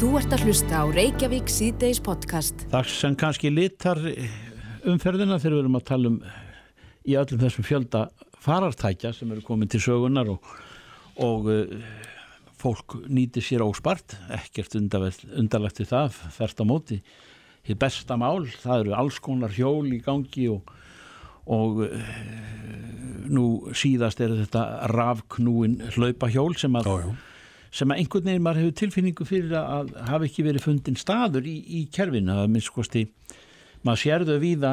Þú ert að hlusta á Reykjavík síðdeis podcast. Það sem kannski litar umferðina þegar við erum að tala um í öllum þessum fjölda farartækja sem eru komin til sögunar og, og uh, fólk nýti sér óspart, ekkert undarlegt við það, þert á móti. Þið besta mál, það eru alls konar hjól í gangi og, og uh, nú síðast er þetta rafknúin hlaupahjól sem að, já. Sem að einhvern veginn maður hefur tilfinningu fyrir að hafa ekki verið fundin staður í, í kerfinu, að minnst kosti maður sérðu víða,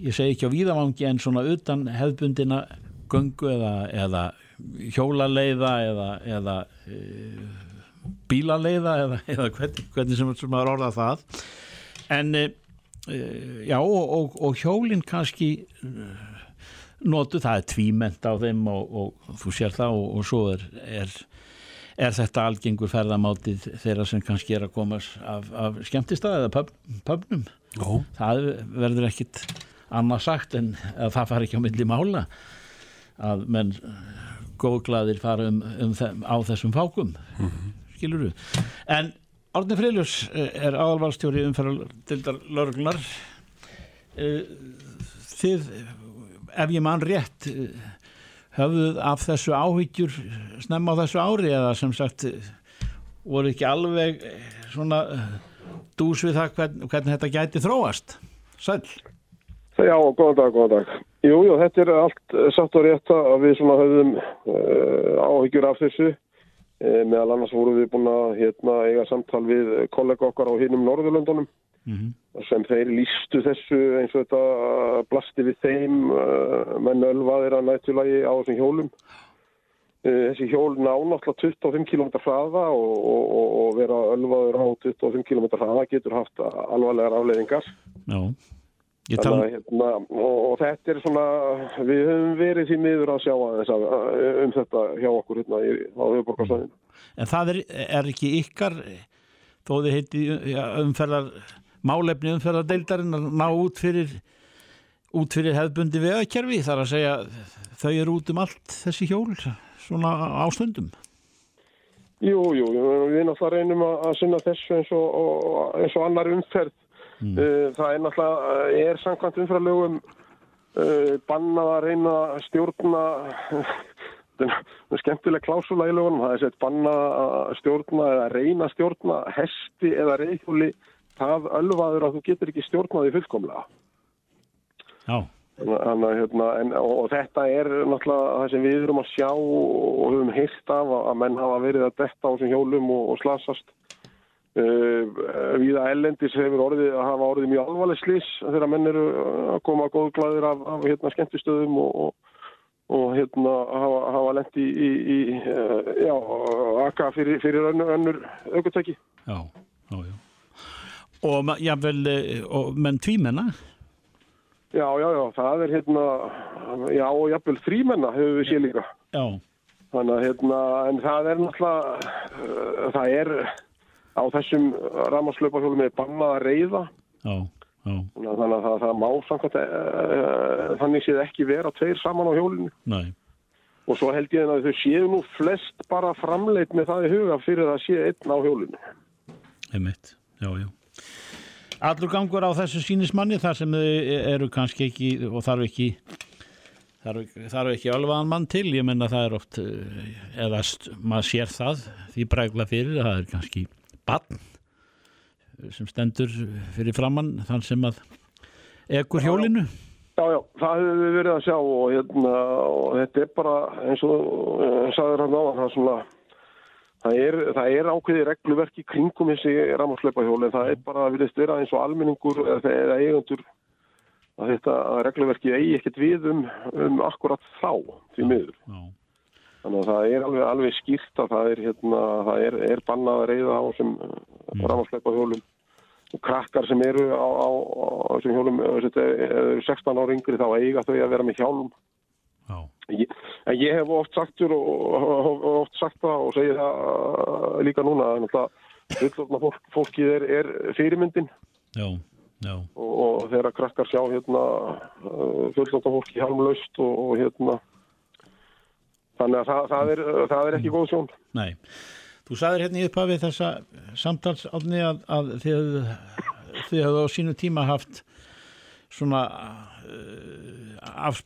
ég segi ekki á víðavangi en svona utan hefðbundina göngu eða, eða hjólaleiða eða, eða e, bílaleiða eða, eða hvernig, hvernig sem, maður orða það. En e, e, já og, og, og hjólinn kannski e, notu, það er tvíment á þeim og, og þú sér það og svo er, er er þetta algengur ferðamátið þeirra sem kannski er að komast af, af skemmtistað eða pub, pubnum Jó, það verður ekkit annað sagt en að það fari ekki á milli mála að menn góðglaðir fara um, um á þessum fákum. Skilur þú en Árni Freyljus er aðalvalstjóri umferðardildar lörglunar þið ef ég mann rétt eh, höfðuð af þessu áhyggjur snemma á þessu ári eða sem sagt voru ekki alveg eh, svona eh, dús við það hvern, hvernig þetta gæti þróast Sæl Já, góðan dag, góðan dag. Jú, jú, þetta er allt eh, satt og rétt að við svona höfðum uh, áhyggjur af þessu. Meðal annars vorum við búin að hérna, eiga samtal við kollega okkar á hinnum Norðurlöndunum Mhm. Sem þeir lístu þessu eins og þetta blasti við þeim uh, menn ölvaðir að nættulagi á þessum hjólum. Uh, þessi hjól ná náttúrulega 25 km hraða og, og, og, vera ölvaður á 25 km hraða getur haft alvarlegar afleiðingar. Já Ég Þannig tala að, hérna, og, og þetta er svona, við höfum verið því miður að sjá aðeins að, um þetta hjá okkur hérna í, á höfuborgarsvæðinu. En það er, er ekki ykkar þó þið heiti umferðar málefni umferðardeildarinn að ná út fyrir út fyrir hefðbundi vegakerfi þar að segja þau eru út um allt þessi hjól svona á stundum Jú, jú, við náttúrulega reynum að, að sinna þessu eins og, og, eins og annar umferð. Uh, það er náttúrulega, uh, er samkvæmt umferðarlögum uh, bannað að reyna að stjórna, þetta er skemmtileg klásula í lögunum, það er sett bannað að stjórna eða reyna að stjórna hesti eða reyðhjóli það ölvaður að þú getur ekki stjórnaði fullkomlega. Já, Þannig, að, hérna, en, og, þetta er náttúrulega það sem við erum að sjá og höfum heyrt af að, að menn hafa verið að detta á þessum hjólum og, og slasast. Uh, Víða ellendis hefur orðið að hafa orðið mjög alvarleg slís þegar menn eru að koma góðglæðir af, af hérna, skemmtistöðum og, og, og hérna, hafa, hafa lendi í, í, í uh, já, akka fyrir, fyrir önnur, önnur já, já. Og jafnvel, eh, og, menn tvímenna Já, já, já, það er hérna, já, og jafnvel þrýmenna hefur við séð líka. Já, Þannig að hérna, en það er náttúrulega, uh, það er á þessum rámaslaupahjólum er bannað að reyða. já, já, Þannig að það, það má samkvæmt, uh, þannig séð ekki vera tveir saman á hjólinu. næ Og svo held ég að þau séu nú flest bara framleitt með það í huga fyrir að sé einn á hjólinu. einmitt, já, já Allur gangur á þessu sínismanni þar sem þau eru kannski ekki og þarf ekki þarf, þarf ekki alvaðan mann til, ég menna það er oft eh, eða maður sér það því bregla fyrir, það er kannski barn sem stendur fyrir framann þann sem að ekkur hjólinu. Já, já, það hefur við verið að sjá og, hérna, og þetta er bara eins og uh, sagður hann á það svona það er, það er ákveði regluverk í kringum þessi rámaslaupahjól en það er bara að viljast vera eins og almenningur eða, eigundur að þetta að regluverki eigi ekkert við um, um akkurat þá því miður. Já, Þannig að það er alveg, alveg skýrt að það er, hérna, það er, er bannað að reyða á sem mm. rámaslaupahjólum og krakkar sem eru á, á, á þessum hjólum, ef þetta eru 16 ára yngri þá eiga þau að vera með hjálm. Já, Ég, en ég hef oft sagtur og, og, og oft sagt það og segi það uh, líka núna náttúrulega fullorðna fólk, fólkið er, er fyrirmyndin. Já, já, og, og þegar krakkar sjá hérna uh, fullorðna fólki hjálmlaust og, og hérna þannig að það, það, er, það er ekki góð sjón. nei. Þú sagðir hérna í upphafið þessa samtals átni að, að þið, þið hafðu á sínu tíma haft svona uh, uh,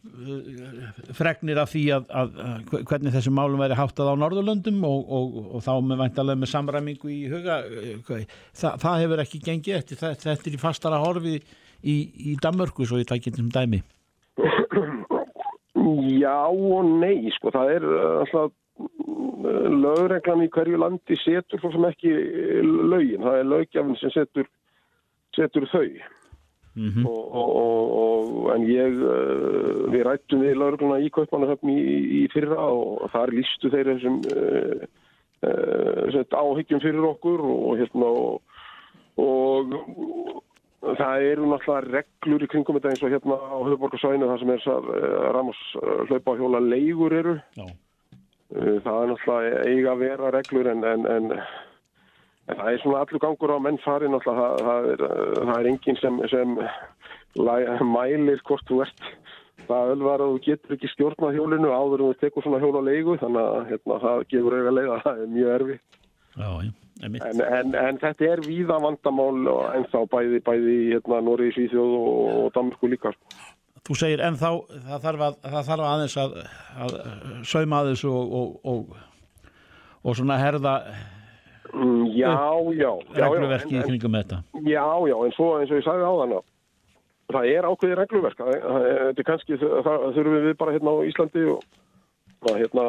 fregnir af því að, að, að hvernig þessum málum væri háttað á Norðurlöndum og, og, og þá með væntalega með samræmingu í huga Þa, það hefur ekki gengið eftir þetta, þetta er í fastara horfi í, í Danmörku svo ég tækir um dæmi. Já og nei sko það er alltaf lögreglan í hverju landi setur svo sem ekki lögin, það er lögjafn sem setur, setur þau mm -hmm. og, og, og en ég við rættum við lögregluna í Kaupmannahöfn í, í fyrra og þar lístu þeir þessum uh, uh, áhyggjum fyrir okkur og hérna og, og það eru náttúrulega reglur í kringum þetta eins og hérna á höfuborgarsvæðinu það sem er ramos hlaupa hjóla leigur eru Eh, það er náttúrulega eiga vera reglur en, en, en, en það er svona allur gangur á mennfari náttúrulega, það, það, er, það er enginn sem, sem mælir hvort þú ert það ölvar að þú getur ekki stjórnað hjólinu áður en þú tekur svona hjól á leigu þannig að hérna, það gefur eiga leið að það er mjög erfi Já, en þetta er víða vandamál en þá bæði, bæði hérna, Nóri, Svíþjóð og, og Danmarku líka. Þú segir en þá það þarf, að, það þarf aðeins að, að sauma að þessu og, og, og, og svona herða já, já, regluverki já, já, í kringum þetta. Já, já, en svo eins og ég sagði á þann það er ákveði regluverk. Þetta er kannski, það þurfum við bara hérna á Íslandi og hérna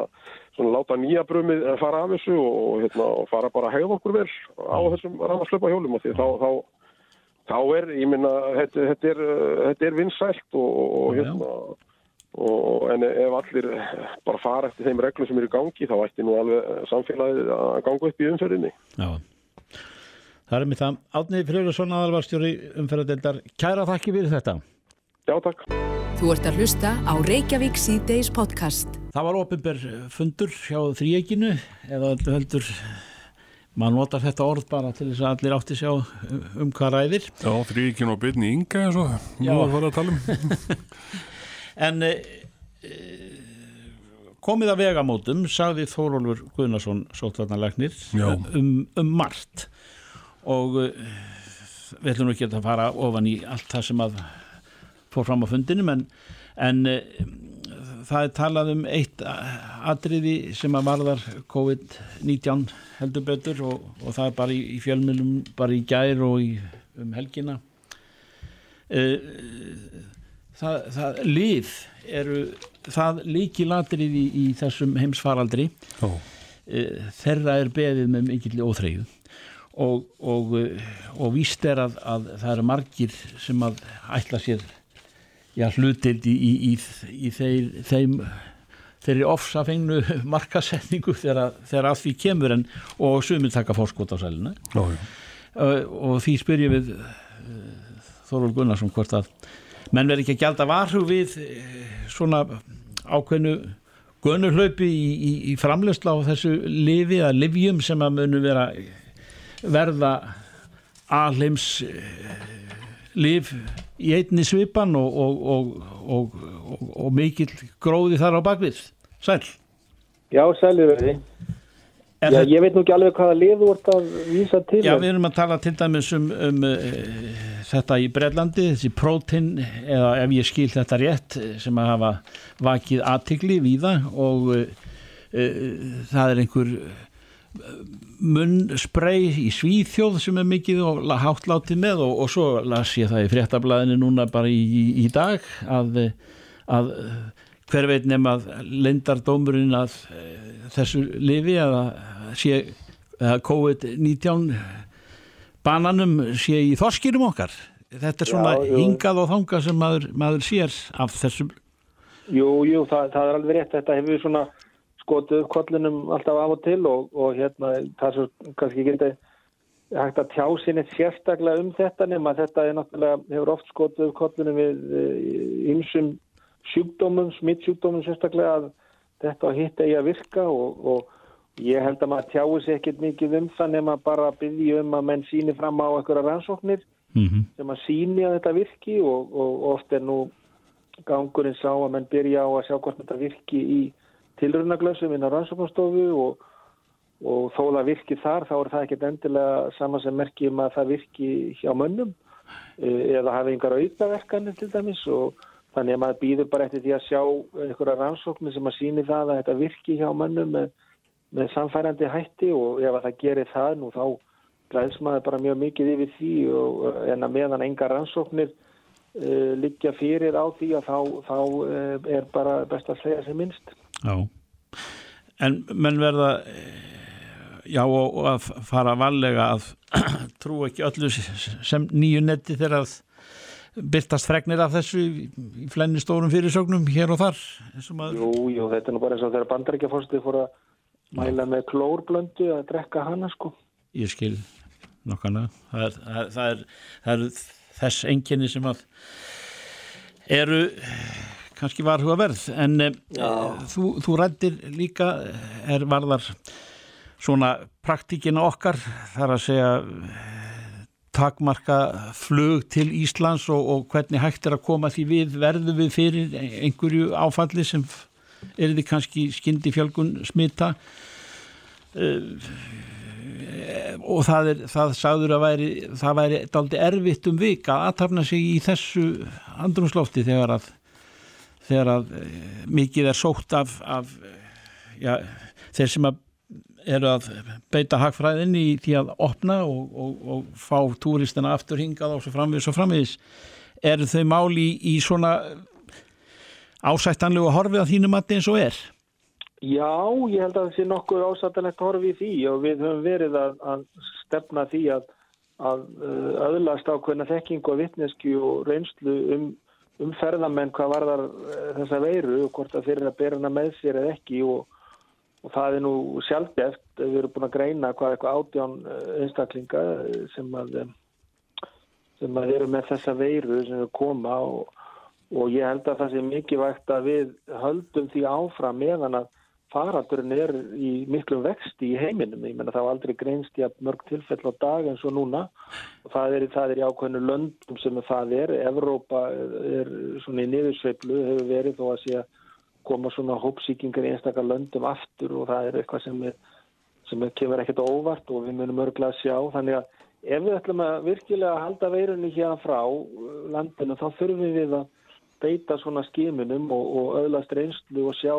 svona láta nýja brumið fara af þessu og hérna fara bara að hegða okkur vel á þessum rammarslöpa hjólum og því þá, þá þá er, ég minna, þetta, þetta er, þetta er vinsælt og, og hérna, og, en ef allir bara fara eftir þeim reglum sem eru í gangi, þá ætti nú alveg samfélagið að ganga upp í umferðinni. Já, það er mér það. Átniði Frjóðarsson, aðalvarstjóri umferðadeldar, kæra þakki fyrir þetta. Já, takk. Þú ert að hlusta á Reykjavík C-Days podcast. Það var ofinber fundur hjá þrýeginu, eða heldur maður notar þetta orð bara til þess að allir átti sjá um hvað ræðir Já, fríkin og byrni ynga eins og nú að fara að tala um En e, komið að vegamótum sagði Þórólfur Guðnarsson sótvarnarlegnir um, um margt. Og e, við ætlum ekki að fara ofan í allt það sem að fór fram á fundinum en, en það er talað um eitt atriði sem að varðar COVID-19 heldur betur og, og það er bara í, í fjölmjölum, bara í gær og í, um helgina. E, það, það lið eru það líki latrið í, í þessum heimsfaraldri. E, þeirra er beðið með mikill óþreyju. Og, og, og víst er að, að það eru margir sem að ætla sér já, hlutild í, í, í þeir, þeim þeirri ofsafengnu markasetningu þegar, að því kemur en, og sumir taka fórskot á sæluna uh, og því spyr ég við Þorvald Gunnarsson hvort að menn verður ekki að gælda varhu við uh, svona ákveðnu gunnuhlaupi í, í, í framlösla á þessu lifi að livjum sem að munu vera verða alheims liv í einni svipan og, og, og, og mikill gróði þar á bakvið. Sæl Já, sælir verði Já, þetta... ég veit nú ekki alveg hvaða lið þú ert að vísa til Já, við erum að tala til dæmis um, um uh, þetta í Breitlandi þessi prótin, eða ef ég skil þetta rétt, sem að hafa vakið aðtikli víða og uh, uh, það er einhver munnsprei í Svíþjóð sem er mikið og háttláttið með og, og svo las ég það í fréttablaðinu núna bara í, í, í dag að, að hver veit nefn að lendardómurinn að þessu lifi að sé að COVID-19 bananum sé í þorskirum okkar. Þetta er svona já, hingað og þangað sem maður, maður sér af þessum. Jú, jú, það, það er alveg rétt. Þetta hefur svona skotið upp kollinum alltaf af og til og, og hérna það svo kannski ekki hægt að tjá sinni sérstaklega um þetta nema þetta er náttúrulega, hefur oft skotið upp kollinum við einsum sjúkdómum, smittsjúkdómum sérstaklega að þetta hitt eigi að virka og, og ég held að maður tjáu sér ekkert mikið um það nema bara að byggja um að menn síni fram á einhverja rannsóknir mm -hmm. sem að síni að þetta virki og, og oft er nú gangurinn sá að menn byrja á að sjá hvort þetta virki í tilröðnaglössum inn á rannsóknarstofu og, og þó það virki þar þá er það ekkert endilega sama sem merkjum að það virki hjá mönnum uh, eða hafa yngar auðaverkanir til dæmis og þannig að maður býður bara eftir því að sjá einhverja rannsóknir sem að síni það að þetta virki hjá mönnum með, með samfærandi hætti og ef að það gerir það nú þá glæðs maður bara mjög mikið yfir því og, en að meðan enga rannsóknir uh, liggja fyrir á því að þá, þá uh, er bara best að segja sem minnst. Já, en menn verða já og, og að fara valega að trú ekki öllu sem nýju netti þegar að byrtast fregnir af þessu í flenni stórum fyrirsögnum hér og þar Jú, jú, þetta er nú bara eins og þegar bandarækjafórstið fór að mæla með klórblöndu að drekka hana sko. Ég skil nokkana. Það er, það er, það er, það er þess enginni sem að eru kannski varhuga verð en e, þú, þú rættir líka er varðar svona praktíkina okkar þar að segja takmarka flug til Íslands og, og hvernig hægt er að koma því við verðu við fyrir einhverju áfalli sem er því kannski skyndi fjölgun smita og það er það sagður að væri það væri daldi erfitt um vika að aðtapna sig í þessu andrumslofti þegar að þegar að mikið er sótt af, af já, þeir sem að eru að beita hagfræðin í því að opna og, og, og fá túristina aftur hingað og svo framvegis og framvegis eru þau máli í, svona ásættanlegu horfið að þínum að eins og er? Já, ég held að það sé nokkur ásættanlegt horfið því og við höfum verið að, að stefna því að, að uh, öðlast ákveðna þekking og vittnesku og reynslu um, um ferðamenn hvað varðar uh, þessa veiru og hvort að þeirra berna með sér eða ekki og og það er nú sjálfgeft, við erum búin að greina hvað eitthvað átján eh, einstaklinga sem að, eh, sem að eru með þessa veiru sem eru koma og, og ég held að það sé mikilvægt að við höldum því áfram meðan að faraldurinn er í miklum vexti í heiminum, ég menna það var aldrei greinst í að mörg tilfell á dag eins og núna. Og það er, það er í ákveðinu löndum sem það er, Evrópa er svona í niðursveiflu hefur verið þó að sé að koma svona hópsíkingar í einstakar löndum aftur og það er eitthvað sem, er, sem kemur ekkert óvart og við munum örgulega að sjá. Þannig að ef við ætlum að virkilega halda veirunni hérna frá uh, landinu þá þurfum við að beita svona skimunum og, og öðlast reynslu og sjá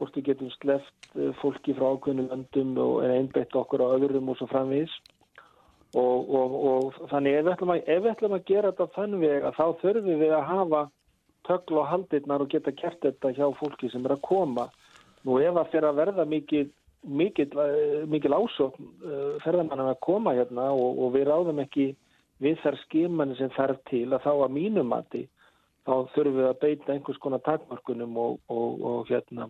hvort við getum sleft uh, fólki frá ákveðnum löndum og einbeitt okkur á öðrum og svo framvís. Og, og, og þannig ef við, að, ef við ætlum að gera þetta þann veg að þá þurfum við að hafa tökla og haldirnar og geta kert þetta hjá fólki sem er að koma. Nú ef það fyrir að verða mikil, mikil, eh, ásókn uh, ferðarmannan að koma hérna og, og við ráðum ekki við þær skimanni sem þarf til að þá að mínumati þá þurfum við að beita einhvers konar takmarkunum og, og, og hérna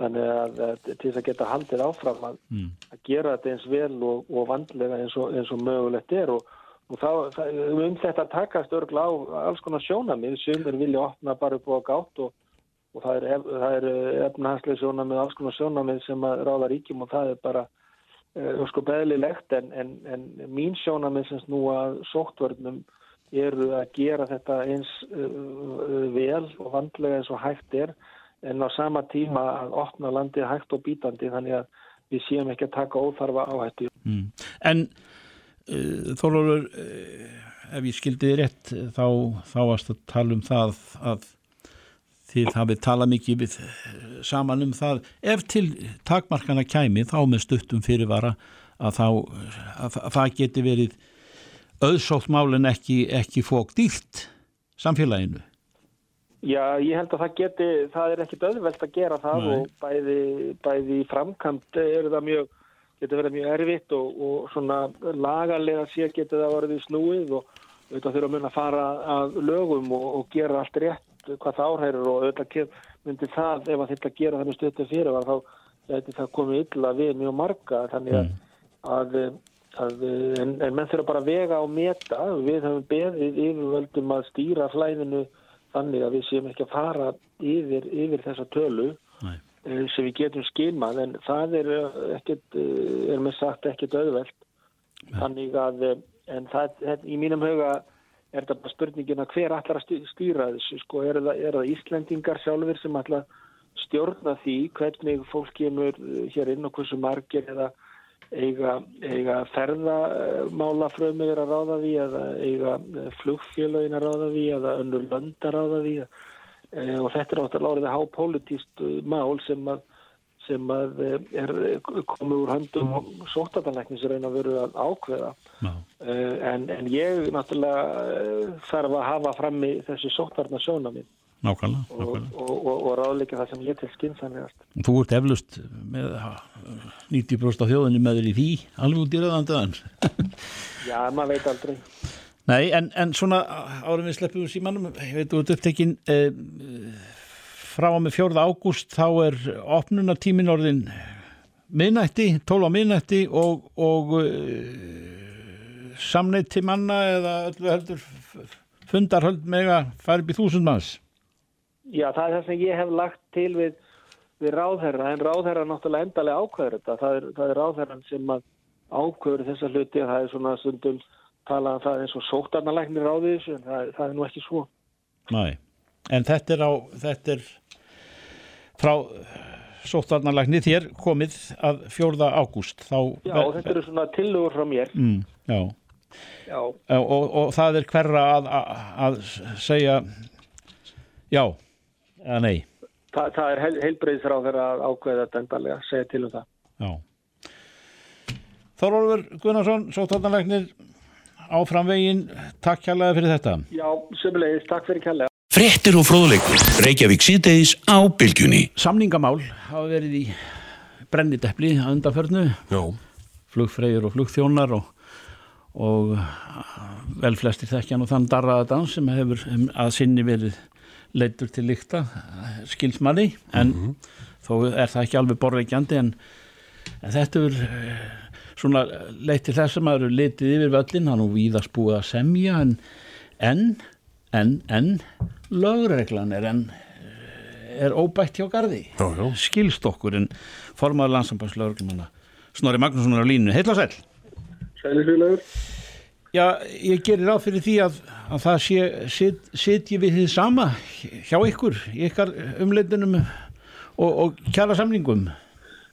þannig að, að til þess að geta haldið áfram að, mm. að gera þetta eins vel og vandlega eins og mögulegt er og og þá, það, um þetta takast örgla á alls konar sjónamið sem er vilja opna bara upp á gátt og, og það er, er efnahanslega sjónamið alls konar sjónamið sem að ráða ríkjum og það er bara uh, sko beðlilegt en, en, en mín sjónamið sem snú að sóttvörnum eru að gera þetta eins uh, vel og vandlega eins og hægt er en á sama tíma að opna landið hægt og bítandi þannig að við séum ekki að taka óþarfa áhætti. Mm. En Eh, Þólólur, eh, ef ég skildi þið rétt þá, þá varst að tala um það að þið hafið talað mikið við, eh, saman um það ef til takmarkana kæmi þá með stuttum fyrirvara að, þá, að, að það geti verið auðsótt málinn ekki, ekki fók dýrt samfélaginu Já, ég held að það geti, það er ekkit auðvelt að gera það Nei. og bæði, bæði framkant eru það mjög getur verið mjög erfitt og, og svona lagarlega sér getur það verið snúið og auðvitað þurfa mun að fara að lögum og, og gera allt rétt hvað það áhærir og auðvitað myndir það ef að gera þannig stötu fyrir var þá þetta það komið illa við mjög marga þannig að, mm. að, að en, en menn þurfa bara að vega og meta við höfum beðið yfirvöldum að stýra flæðinu þannig að við séum ekki að fara yfir, yfir þessa tölu Nei. Eh, sem við getum skilmað en það er eh, ekkert, eh, er með sagt ekkert auðvelt Nei. þannig að en það, í mínum huga er þetta bara spurningin að hver allar að stýra þessu sko, er það, er það Íslendingar sjálfur sem allar stjórna því hvernig fólk kemur hér inn og hversu margir eða, eiga, eiga ferðamálafrömi verið að ráða því eða eiga flugfélagin að ráða því eða önnur lönd að ráða því. E, og þetta er áttalega árið að há pólitíst mál sem að sem að er komið úr höndum og sótatanleiknis er einn að veru að ákveða. Já. en, en ég náttúrulega þarf að hafa frammi þessu sótarna sjóna mín Nákvæmlega, nákvæmlega. og, og, og ráðleika það sem ég til skynnsamlegast. Þú ert eflust með ha, 90% af þjóðinni með þér í því alveg út í rauðandaðan Já, maður veit aldrei. Nei, en, en svona árum við sleppum úr símanum, ég veit þú ert upptekinn eh, frá að með 4. ágúst þá er opnunartímin orðin minnætti, 12 á minnætti og, og uh, samneitt til manna eða öllu heldur fundarhöld mega fara upp í þúsund manns Já, það er það sem ég hef lagt til við, við ráðherra, en ráðherra náttúrulega endalega ákveður þetta. Það er, það er ráðherran sem að ákveður þessa hluti og það er svona stundum talað um það eins og sótarnalæknir ráðið þessu, en það, það er nú ekki svo. Nei, en þetta er á þetta er frá sóttarnarlækni þér komið að 4. ágúst þá Já, þetta eru svona tillögur frá mér. mm, já, Já, og, og, og það er hverra að, að, að segja já eða nei það, það er heil, heilbreyðsráðherra að ákveða þetta endalega, segja til um það. já. Þorólfur Gunnarsson, sóttarnarlæknir áfram veginn, takk kjærlega fyrir þetta Já, sömulegis, takk fyrir kærlega. Fréttir og fróðleikur. Reykjavík síðdeis á bylgjunni. Samningamál hafa verið í brennidepli að undanförnu Já, flugfreyjur og flugþjónar og, og vel flestir þekkja nú þann darraða dans sem hefur um, að sinni verið leittur til líkta skilsmanni en þó er það ekki alveg borveikjandi en, en þetta er svona leitt til þess að maður er litið yfir völlin, hann og víðast búið að semja en en, en, en lögreglan er en er óbætt hjá gardi já, já. skilst okkur en formaður landsambanslögreglumanna Snorri Magnússon er á línu, heitla sæl Sælisvílagur. Já, ég gerir ráð fyrir því að, að það sé, sit, sitji við þið sama hjá ykkur, ykkar umleitunum og, og kjara samlingum.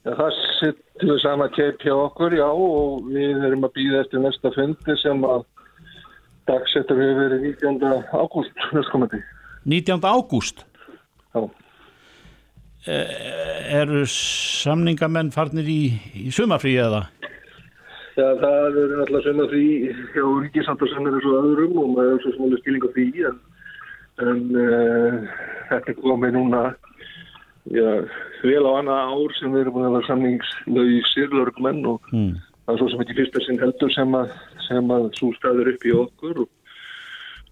Já, það sittum við sama keip hjá okkur, já, og við erum að býða eftir næsta fundi sem að dagsettur hefur verið 19. ágúst næstkomandi. 19. ágúst Já, eru samningamenn farnir í, í sumafrí eða? Já, það er náttúrulega að því hjá ríkisandarsamir eins og öðrum og maður er svo smálega skilning á því en, en uh, þetta komið núna já, vel á annað ár sem við erum búin að vera samningslausir lörgmenn og Mm. það er svo sem ekki fyrsta sinn heldur sem að, sem að svo staður upp í okkur og,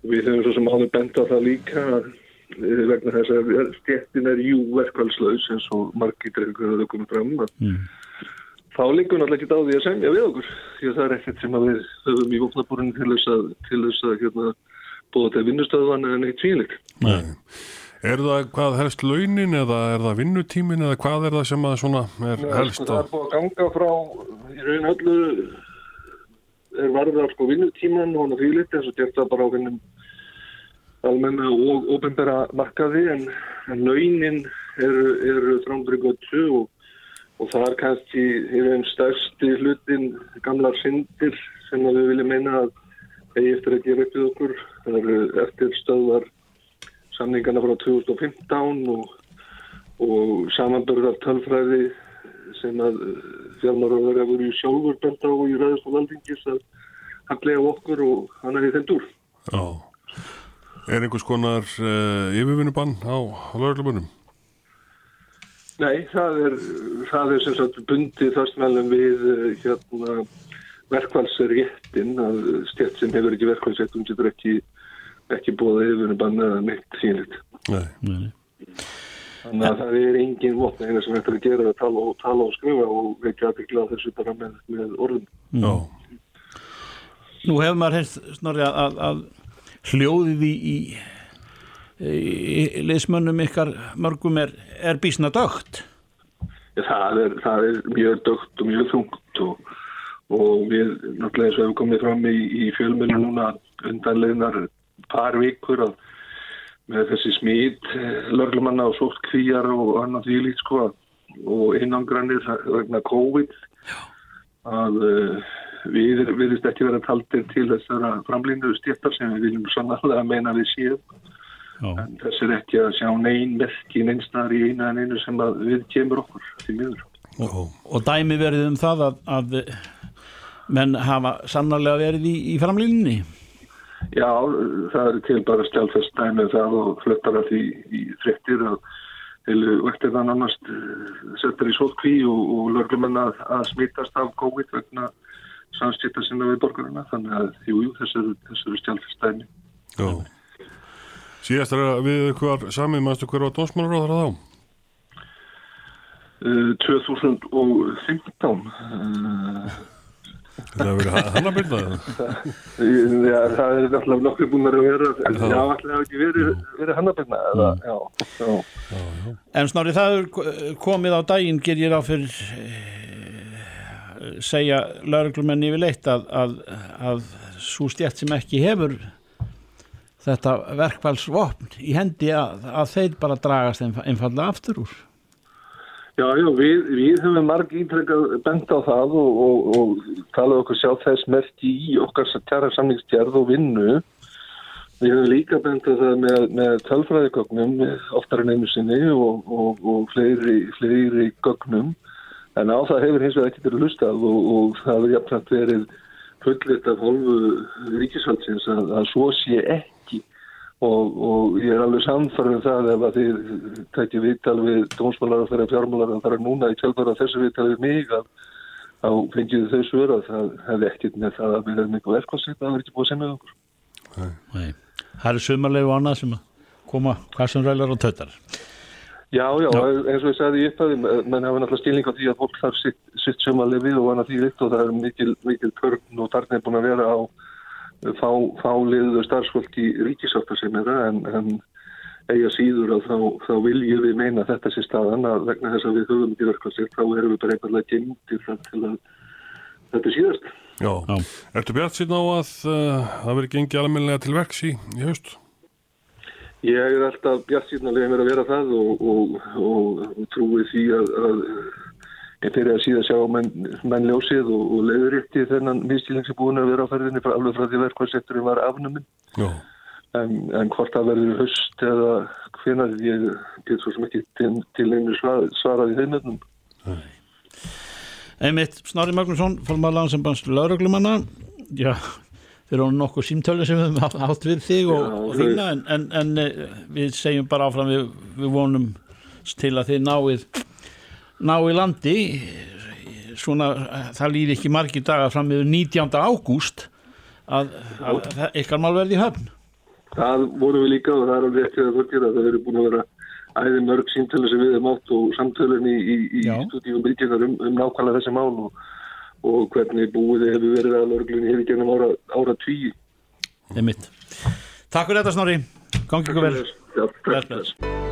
og við höfum svo sem áður bent á það líka eh, vegna þess að stjettin er jú verkvælslaus eins og margir dreifingur að þau komið fram að Mm. Þá liggur náttúrulega ekki á því að semja við okkur því að það er ekkert sem að við höfum í vopnabúrinu til þess að, til þess að hérna, búa til vinnustöðvan eða neitt svílikt. Nei. Er það hvað helst launin eða er það vinnutímin eða hvað er það sem að svona er helst sko, á? það er búið að ganga frá í raun öllu er varðar sko vinnutíman og hann að fílit eins og gert það bara á vinnum almenna og ofinbæra markaði en, en launin eru, eru þrándri göttu og, og það er kannski raun stærsti hlutin gamlar syndir sem við viljum meina að eigi eftir að gera upp við okkur það eru eftir stöðvar samningana frá 2015 og, og samanbörðar tölfræði sem að fjármáraverða voru í sjálfur bent á í ræðast og valdingis að handlega okkur og hann er í þeim dúr. Já. Er einhvers konar uh, yfirvinnubann á lögreglubunum? Nei, það er, það er sem sagt bundið þarstmælum við eh, hérna verkvælsréttin að stjætt sem hefur ekki verkvælsrétt hún getur ekki, ekki búið yfirvinnubann eða neitt sínleitt. Nei. Nei. Þannig að það er engin vopn eina sem hægt er að gera að tala og, tala og skrifa og ekki aðbyggla þessu bara með, með orðum. Já. Nú hefur maður heyrst snorri að, að, að hljóðið í, í, í liðsmönnum ykkar mörgum er, er bísna dögt. Já, það, er, það er mjög dögt og mjög þungt og, og við náttúrulega eins og hefum komið fram í, í fjölmjölu núna undanleginar par vikur að með þessi smít, lörglumanna og sótt kvíjar og annað því lít sko og innangranir vegna COVID að uh, við viðist ekki vera taldir til þessara framlýnu stjættar sem við viljum sannarlega meina við séum. En þess er ekki að sjá neyn merki neinstar í eina en einu sem að við kemur okkur til miður. og, og dæmi verið um það að, að menn hafa sannarlega verið í, í framlýninni Já, það er til bara stjálfest dæmið það og fluttar að því í fréttir að vektir það nánast eh, settar í sótkví og, og lörglumenn að, að smítast af COVID vegna samskipta sinna við borgarina þannig að jú, jú, þessu eru, þessu eru stjálfest dæmi. Síðast er að við ykkur samið mannstu hver var dónsmálaráður að þá? Uh, 2015 uh, Það hefur verið hann að byrna það. já, það er alltaf nokkuð búin að vera já, alltaf hafa ekki verið, verið hannabirna eða, já, já. En snorri það er komið á daginn ger ég ráð fyrir eh, segja lauruglumenn yfirleitt að, að, að svo stjætt sem ekki hefur þetta verkfælsvopn í hendi að, að þeir bara dragast einf- einfallega aftur úr Já, já, við, við höfum marg ítrekkað bent á það og, og, og talað okkur sjá þess merki í okkar kjara samningstjærð og vinnu. Við höfum líka bent á það með, með tölfræðigögnum oftar en einu sinni og, og, fleiri, fleiri gögnum. En á það hefur hins vegar ekki verið hlustað og, það hefur jafnvægt verið fullitt af hálfu ríkisvaldsins að, að svo sé ekki. Og, og ég er alveg samfarið það ef að þið tækja viðtal við dómsmálar og þeirra fjármálar að það er núna í kjálfara þessu viðtal við mig að þá fengið þau svör að það hefði ekkert með það að við hefum eitthvað verkvæmsett að það er ekki búið að semja okkur. Nei. Það eru sumarlegu annað sem að koma hvað sem rælar og tautar Já, já, eins og ég sagði í upphæði, menn hafa náttúrulega stilning á því að fólk þarf sitt, sitt sumarlefi og annað því vitt og það er mikil, mikil törn og tarn er búin að vera á fá, fáliðu starfsfólk í ríkisáttarsemjara en, en eiga síður að þá, þá viljum við meina þetta sé staðan að vegna þess að við höfum ekki verkvæmsett þá erum við bara einhverlega gemdir þar til að þetta er síðast. Já. Já. Ertu bjart síðan á að uh, það verið gengið almennilega til verks í, í haust? Ég er alltaf bjart síðan að vera að vera það og, og, og, og trúi því að, að ég fyrir að síðan sjá menn, menn ljósið og, og leiðurétti þennan miskilning sem búin að vera á ferðinni frá alveg frá því verkvæmsetturinn var afnuminn. Já. En, en hvort það verður höst eða hvenar ég get svo sem ekki til, til einu svar, svarað í þeim öllum. Einmitt, Snorri Magnússon, fólmaður landsambands lauruglumanna Já, þeir eru nokkuð símtölu sem við höfum átt við þig og, og þína en, en, en eh, við segjum bara áfram við, við vonum til að þið náið náið landi svona, það líði ekki margir dagar fram yfir 19. ágúst að, að, að ykkar mál verði í höfn Það vorum við líka og það er alveg eftir að þorgir að það eru búin að vera æði mörg síntölu sem við hefum átt og samtölun í, í, í stúdíum Bríkjöndar um, um nákvæmlega þessi mál og, og hvernig búið þið hefur verið að lörglunni hefur gennum ára, ára tví. Takk fyrir þetta Snorri, gangi ykkur vel Já, Bless, bless.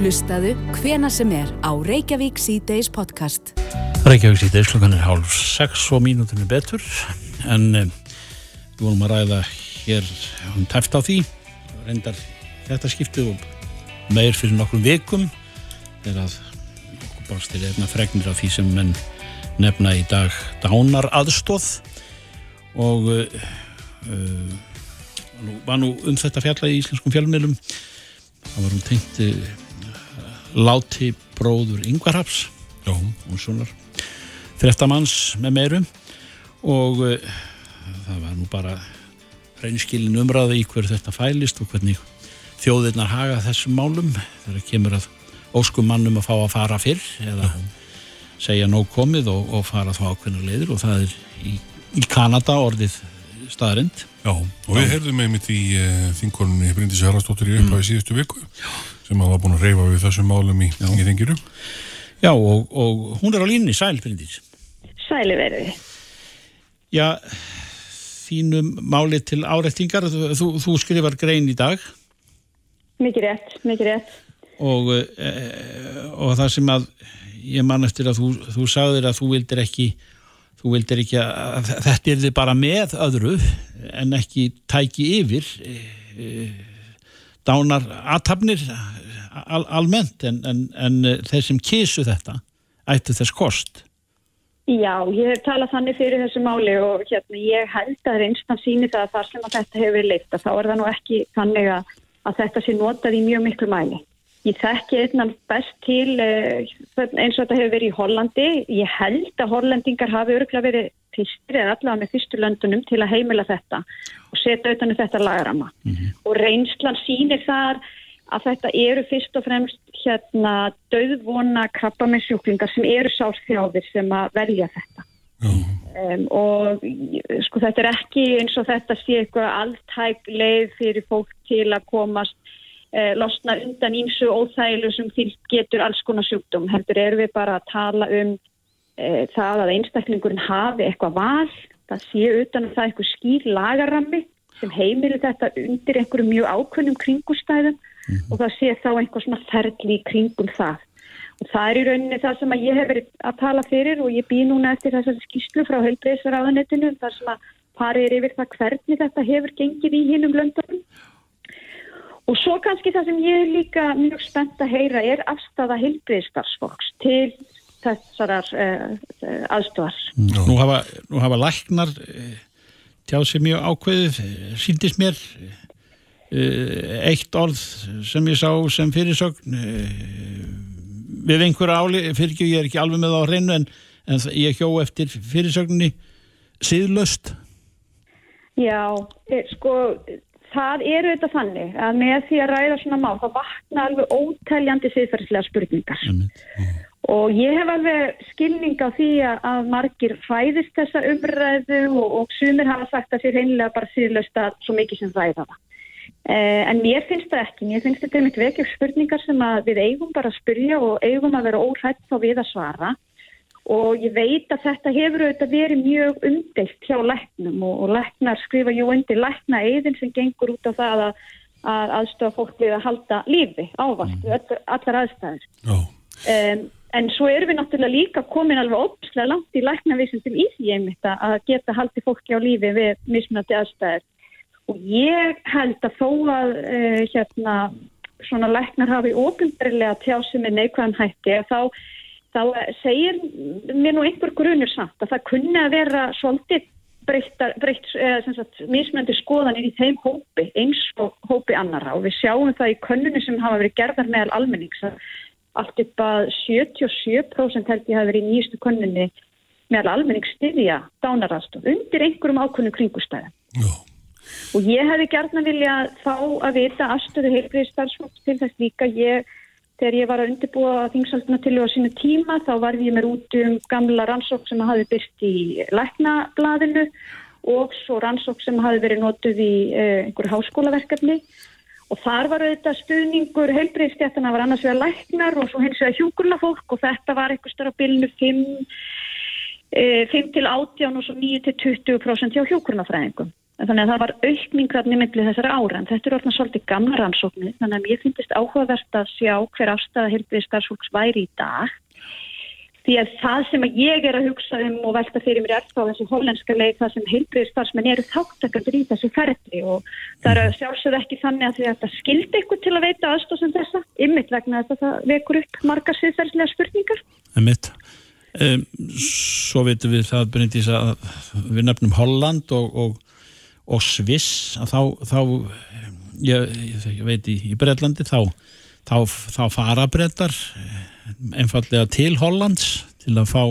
Hlustaðu hvena sem er á Reykjavík C-Days podcast. Reykjavík síðdeis klukkan er hálf sex og mínútinu betur. En um, við vorum að ræða hér um tæft á því reyndar þetta skiptið og meir fyrir nokkrum vikum þegar að okkur barst til einna fregnir af því sem menn nefna í dag dánar aðstóð og uh, var nú um þetta fjalla í íslenskum fjölmiðlum. Það var hún tengt láti bróður Já. svona frettamanns með meirum og uh, það var nú bara reynskilin umræða í hver þetta fælist og hvernig þjóðirnar haga þessum málum. Þegar kemur að óskum mannum að fá að fara fyrr eða segja nóg komið og, og fara þá ákveðna leiðir og það er í, í Kanada orðið staðarind Já, og við heyrðum einmitt í uh, þinkonunni Bryndis Haraldsdóttir í upphæði síðustu viku sem var búin að reyfa við þessum málum í, í þingirum. Já og, og hún er á línni, sæl Bryndís Sæli verið. Já, þínum máli til áreittingar þú, þú, þú skrifar grein í dag Mikið rétt, mikið rétt. og, e, og það sem að ég man eftir að þú, þú sagðir að þú vildir ekki þú vildir ekki að þetta er þið bara með öðru en ekki tæki yfir e, e, dánar aðtapnir al, almennt en, en, en þeir sem kísu þetta ættu þess kost Já, ég hef talað þannig fyrir þessu máli og hérna, ég held að reynstan síni það að þar sem að þetta hefur verið leitt að þá er það nú ekki þannig að, að þetta sé notað í mjög miklu mæli. Ég þekki einnan best til uh, eins og þetta hefur verið í Hollandi. Ég held að hollendingar hafi örgulega verið fyrstir eða allavega með fyrstu löndunum til að heimila þetta og setja utanum þetta lagarama. Og reynslan sínir þar að þetta eru fyrst og fremst hérna döðvona krabbamessjúklingar sem eru sárþjáðir sem að velja þetta. Um, og sko þetta er ekki eins og þetta sé eitthvað alltæk leið fyrir fólk til að komast uh, losna undan ímsu óþægilu sem getur alls konar sjúkdóm. Heldur erum við bara að tala um uh, það að einstaklingurinn hafi eitthvað val, það sé utan að það er eitthvað skýr lagarammi sem heimilir þetta undir einhverjum mjög ákveðnum kringustæðum og það sé þá einhver svona ferli í kringum það. Og það er í rauninni það sem ég hef verið að tala fyrir og ég bý núna eftir þessari skýslu frá heilbreyðsraðanetinu þar sem að farið yfir það hvernig þetta hefur gengið í hinnum löndunum. Og svo kannski það sem ég er líka mjög spennt að heyra er afstafa heilbreyðstarfsfólks til þessarar uh, aðstofar. Nú hafa, nú hafa læknar eh, tjáð sér mjög ákveðið, síndist mér eh, eitt orð sem ég sá sem fyrirsögn eh, við einhverja áli, fyrir ekki, ég er ekki alveg með það á hreinu en, en ég hjó eftir fyrirsögninni síðlöst. Já, e, sko, það eru þetta þannig að með því að ræða svona mál, það vakna alveg óteljandi siðferðslega spurningar. Og ég hef alveg skilning á því að, margir hræðist þessa umræðu og, og sumir hafa sagt að sér heimlega bara síðlöst að svo mikið sem ræða það. Eh, en mér finnst það ekki, mér finnst þetta einmitt vekja upp spurningar sem við eigum bara að spyrja og eigum að vera óhrætt þá við að svara og ég veit að þetta hefur auðvitað verið mjög umdeilt hjá læknum og, og læknar skrifa jú undir lækna eðin sem gengur út á það að, að aðstofa fólk við að halda lífi ávart öll, allar aðstæður. Já. Um, en svo erum við náttúrulega líka komin alveg ópslega langt í læknavísindum í því einmitt að- geta haldið fólki á lífi við mismunandi aðstæður. Og ég held að þó að uh, hérna svona læknar hafi óbundrilega tjási með neikvæðan hætti þá, þá segir mér nú einhver grunur samt að það kunni að vera svolítið breyttar, breytt, sagt, mismunandi skoðanir í þeim hópi eins og hópi annara og við sjáum það í könnunni sem hafa verið gerðar meðal almennings að allt upp að 77% held ég hafi verið í nýjustu könnunni meðal almennings styðja dánarastof undir einhverjum ákvönnum kringustæðum. Já. Og ég hefði gert að vilja fá að vita aðstöðu heilbriðstarfsfólks til þess líka ég, þegar ég var að undirbúa þingsalduna til á sínu tíma þá var ég mér út um gamla rannsók sem hafi byrst í læknablaðinu og svo rannsók sem hafi verið notuð í uh, einhverju háskólaverkefni og þar var auðvitað stuðningur heilbriðstjættana var annars vegar læknar og svo hins vegar hjúkurla fólk og þetta var eitthvað störa bilinu 5 eh, 5 til 18 og svo 9 til 20% hjá hjúkurnafræðingum. Þannig að það var aukning þarna í milli þessara ára. En þetta er orðna svolítið gamla rannsóknir þannig að mér finnst áhugavert að sjá hver afstæða heilbriði starfsfólks væri í dag. Því að það sem að ég er að hugsa um og velta fyrir mér er þá þessi hollenska leið það sem heilbriði starfsmenn eru þáttakandur í þessu ferðli og það er að sjálfsögðu ekki þannig að þetta skildi eitthvað til að veita aðstóð sem þessa ymmit vegna að það vekur upp margar siðferðslega spurningar. Um, svo veitum við það Bryndís við nefnum Holland og, og, og Sviss að þá, þá ég, ég, veit í, í Breitlandi þá, þá, þá fara brettar einfallega til Hollands til að fá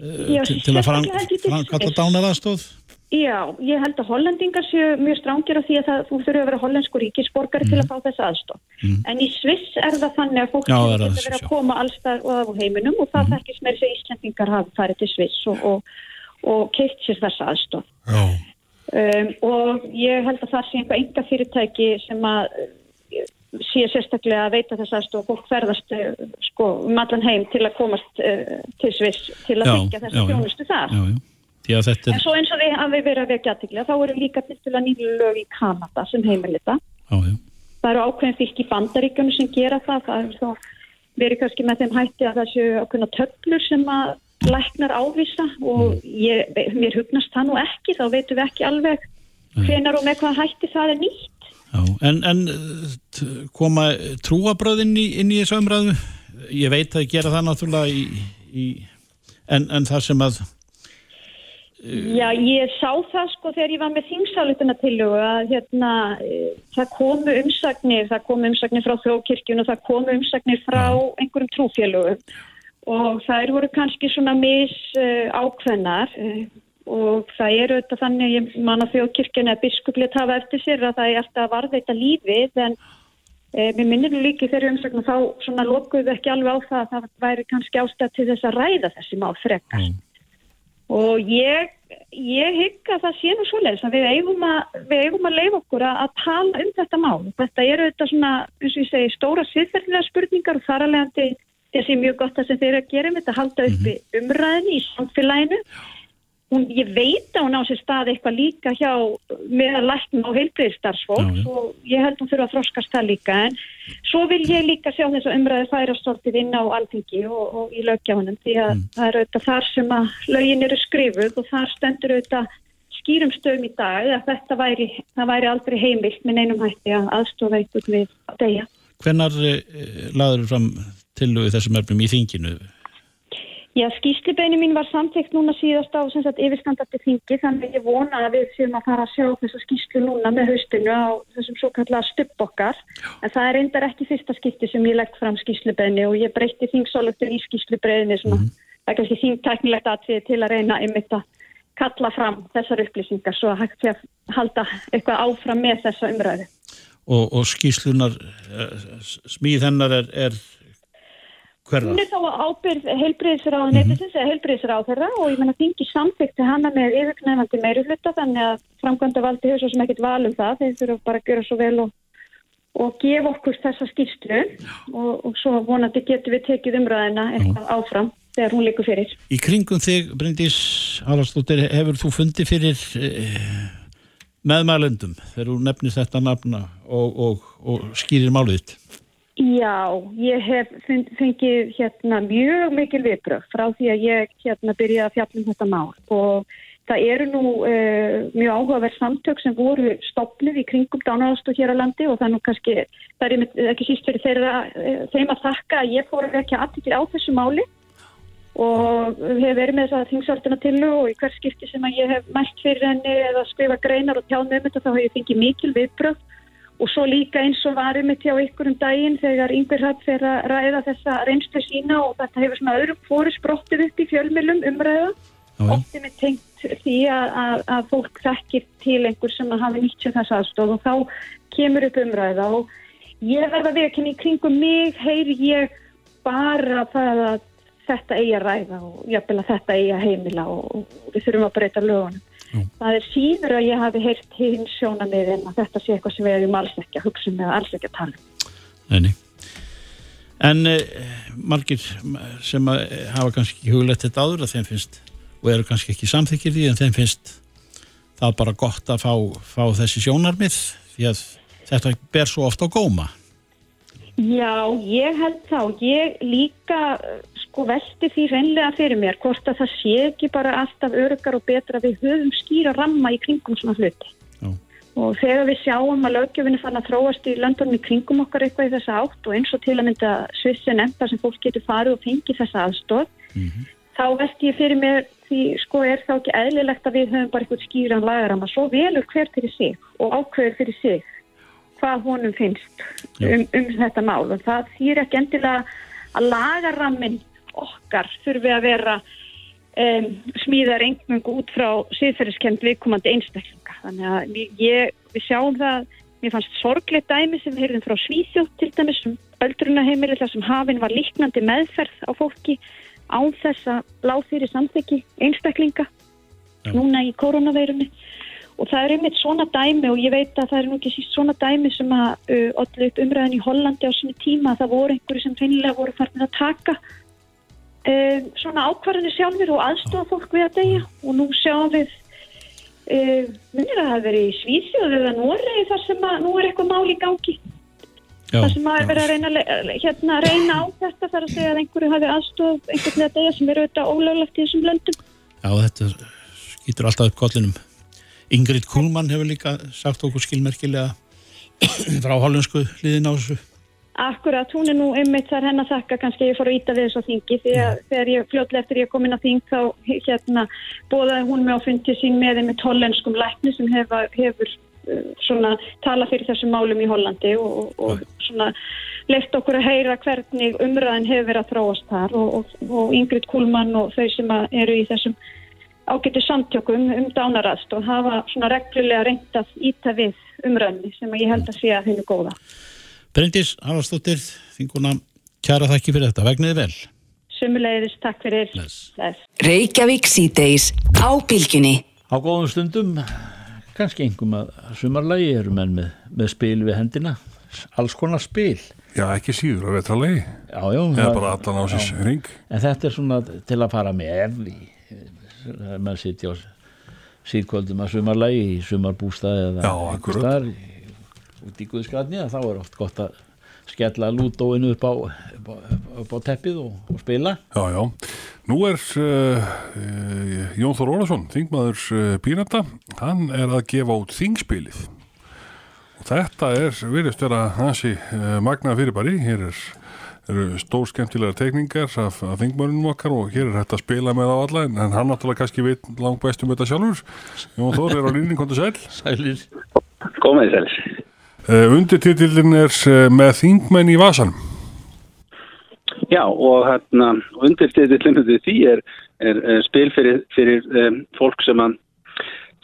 Já, til, til að framkalla dánaraðstóð Já, ég held að hollendingar séu mjög strángir á því að það, þú þurfur að vera hollensku ríkisborgari til að fá þessa aðstof. En í Sviss er það þannig að fólk getur verið Sviss, að koma allstað og af heiminum og það þekkist með þess að Íslandingar hafi farið til Sviss og, og, og keitt sér þessa aðstof. Já. Um, og ég held að það sé einhver enga fyrirtæki sem að eh, sé sérstaklega að veita þess aðstof og fólk ferðast eh, sko, um allan heim til að komast uh, til Sviss til að Já, þykja já, þessa já. þjónustu þar. já, já. að þetta En er svo eins og við hafum verið að vekja aðtikla, þá eru líka til að nýju lög í Kanada sem heimilita. já, já. Það eru ákveðin fylg í bandaríkjunum sem gera það. Það er þá verið kannski með þeim hætti að það séu ákveðina töflur sem að læknar ávisa og ég, mér hugnast það nú ekki, þá veitum við ekki alveg hvenar og með hvað hætti það er nýtt. Já, en, en koma trúabröð inn í, þessu umræðu? Ég veit að gera það náttúrulega í, í en, en það sem að Já, ég sá það sko þegar ég var með þingsálutina til að hérna, e, það komu umsagnir, það komu umsagnir frá þjókirkjun og það komu umsagnir frá einhverjum trúfélögum og það eru kannski svona mis uh, ákveðnar uh, og það eru þetta þannig ég man að þjókirkjun eða biskuplið tafa eftir sér að það er alltaf þetta lífið en uh, mér minnir líki þegar umsagnir þá svona lokuðu ekki alveg á það að það væri kannski ástæð til þess að ræða þessi mál frekar. Mm. Og ég, ég hygg að það sé nú svoleiðis að við eigum að, við eigum að leiða okkur að, að tala um þetta mál. Þetta eru þetta svona, eins og ég segi, stóra siðferðilega spurningar og þar að þessi mjög gott að sem þeir eru að gera með þetta halda uppi umræðin í samfélaginu. Hún, ég veit að hún á sér stað eitthvað líka hjá meðal lækna og heilbriðstarfsfólk og ég held hún fyrir að þroskast það líka en svo vil ég líka sjá þess að umræði færastoltið inn á alþingi og, og í lögjafanum því að mm. það er auðvitað þar sem að lögin eru skrifuð og þar stendur auðvitað skýrum stöðum í dag að þetta væri, væri aldrei heimilt með neinum hætti að aðstofa einhvern við að deyja. Hvenar eh, laður þú fram til þessum erfnum í þinginu? Já, skýslibeinu mín var samtækt núna síðast á yfirstandandi þingi þannig að ég vona að við séum að fara að sjá þessa skýslu núna með haustinu á þessum svo kallega stupp okkar en það er reyndar ekki fyrsta skipti sem ég legg fram skýslibeinu og ég breytti þingsálöftur í skýslibeinu mm -hmm. það er kannski þingtæknilegt aðtrið til að reyna einmitt að kalla fram þessar upplýsingar svo að hægt sé að halda eitthvað áfram með þessa umræðu. Og, og skýslunar eh, smíð hennar er, er Hverða? Hún er þá ábyrð heilbreyðsráð mm -hmm. eða heilbreyðsráð þeirra og ég menna þingi samþykti hana með yfirknæfandi meiri hluta þannig að framkvæmda valdi hefur svo sem ekkit valum það þeir þurfa bara að gera svo vel og, og gefa okkur þessa skýrstlu og, og svo vonandi getur við tekið umræðina eitthvað áfram þegar hún líkur fyrir. Í kringum þig, Bryndís Haraldsdóttir, hefur þú fundið fyrir eh, meðmælendum þegar þú nefnir þetta nafna og, og skýrir máliðitt? Já, ég hef fengið hérna mjög mikil viðbröð frá því að ég hérna byrjaði að fjalla um þetta mál. Og það eru nú uh, mjög áhugaverð samtök sem voru stopnið í kringum dánaðastu hér á landi og það er nú kannski, það er ekki síst fyrir þeirra, uh, þeim að þakka að ég fór ekki aðtikið á þessu máli og hef verið með þess að þingsaldina til og í hver skipti sem að ég hef mælt fyrir henni eða skrifa greinar og tjáð með þetta þá hef ég fengið mikil viðbröð Og svo líka eins og varum við til á ykkurum daginn þegar yngver hatt fyrir að ræða þessa reynslu sína og þetta hefur svona öðrum fóru sprottið upp í fjölmjölum umræða. Ótti með tengt því að, að, að fólk þekkir til einhver sem hafi nýtt sér þess aðstóð og þá kemur upp umræða og ég verða ekki í kringum mig, heyr ég bara það að þetta eigi að ræða og jafnvel að þetta eigi að heimila og við þurfum að breyta lögunum. Jú. Það er síður að ég hafi heyrt hins sjónamið en að þetta sé eitthvað sem við hefum alls ekki að hugsa um eða alls ekki að tala um. En eh, margir sem hafa kannski hugulegt þetta áður að þeim finnst og eru kannski ekki samþykir því en þeim finnst það bara gott að fá, fá þessi sjónarmið því að þetta ber svo ofta á góma. Já, ég held þá. Ég líka sko veldi því reynlega fyrir mér hvort að það sé ekki bara alltaf örgar og betra við höfum skýra ramma í kringum svona hluti. Já. Og þegar við sjáum að lögjöfinni fann að þróast í löndunum í kringum okkar eitthvað í þessa átt og eins og til að mynda svissin enda sem fólk getur farið og fengið þessa aðstóð, mm -hmm. þá veldi ég fyrir mér því sko er þá ekki eðlilegt að við höfum bara eitthvað skýran lagaramma svo velur hver fyrir sig og ákveður fyrir sig hvað honum finnst um, um þetta mál og það þýr ekki endilega að lagarammin okkar þurfi að vera um, smíðar engungu út frá síðferðiskend viðkomandi einstaklinga. Þannig að ég, við sjáum það, mér fannst sorgleitt dæmi sem við heyrðum frá Svíþjótt til dæmis um öldrunaheimili þar sem hafinn var líknandi meðferð á fólki án þess að láð fyrir samþekki einstaklinga Já. núna í koronaveirunni og það er einmitt svona dæmi og ég veit að það er nú ekki síst svona dæmi sem að uh, allir upp umræðin í Hollandi á svona tíma að það voru einhverju sem finnilega voru farin að taka um, svona ákvarðinu sjálfur og aðstofa fólk við að deyja. Og nú sjáum við um, minnir að það hefur verið í Svíþjóð eða Noregi þar sem að nú er eitthvað mál í gangi? Já, þar sem að er verið að reyna, hérna, reyna á þetta þar að segja að einhverju hafi aðstof einhvern veginn að deyja sem eru auðvitað ólöglegt í þessum löndum. Já þetta skýtur alltaf upp kollinum. Ingrid Kuhlmann hefur líka sagt okkur skilmerkilega frá hollensku liðin á þessu Akkurat, hún er nú einmitt þar henn að þakka kannski ég fór að íta við þessu þingi. Því að þegar ég fljóðlega eftir ég kom inn á þing þá hérna bóðaði hún mig á fundi sín með einmitt hollenskum lækni sem hefur, hefur uh, svona talað fyrir þessum málum í Hollandi og, og, og svona leift okkur að heyra hvernig umræðin hefur verið að þróast þar og, og, og Ingrid Kuhlmann og þau sem eru í þessum ágættu samtjökum um dánarast og hafa svona reglulega reynt að íta við umræðinni sem ég held að sé að henni góða. Bryndís Haraldsdóttir, þinguna kjara þakki fyrir þetta, vegniði vel Sumulegðis, takk fyrir. Bless. Bless. Reykjavík síðdeis á bylgjunni. Á góðum stundum kannski einhverjum að sumarlægi eru menn með, með spil við hendina alls konar spil Já, ekki síður að vetralegi. já, já, Eða bara allan á sér ring. en þetta er svona til að fara með þegar maður sitja á síðkvöldum að sumarlægi í sumarbústaði eða Já, akkurat. staðar í- út í Guðskatni þá er oft gott að skella lúdóinu upp á, upp á, upp á teppið og, og spila Já, já. Nú er uh, uh, Jón Þór Ólason, þingmaður uh, Pírata, hann er að gefa út þingspilið. Og þetta er, virðist vera hansi uh, magna fyrirbæri. Hér er, eru stór skemmtilega teikningar af, af þingmörunum okkar og hér er þetta að spila með á alla en, en hann náttúrulega kannski veit langt best um þetta sjálfur. Jón Þór er á línni, kontur sæl. Sælir Gómið sælis. Uh, undirtitillin er uh, með þingmenn í vasanum. Já, og hérna, undirstæðillinu því er, er, er spil fyrir, fyrir um, fólk sem að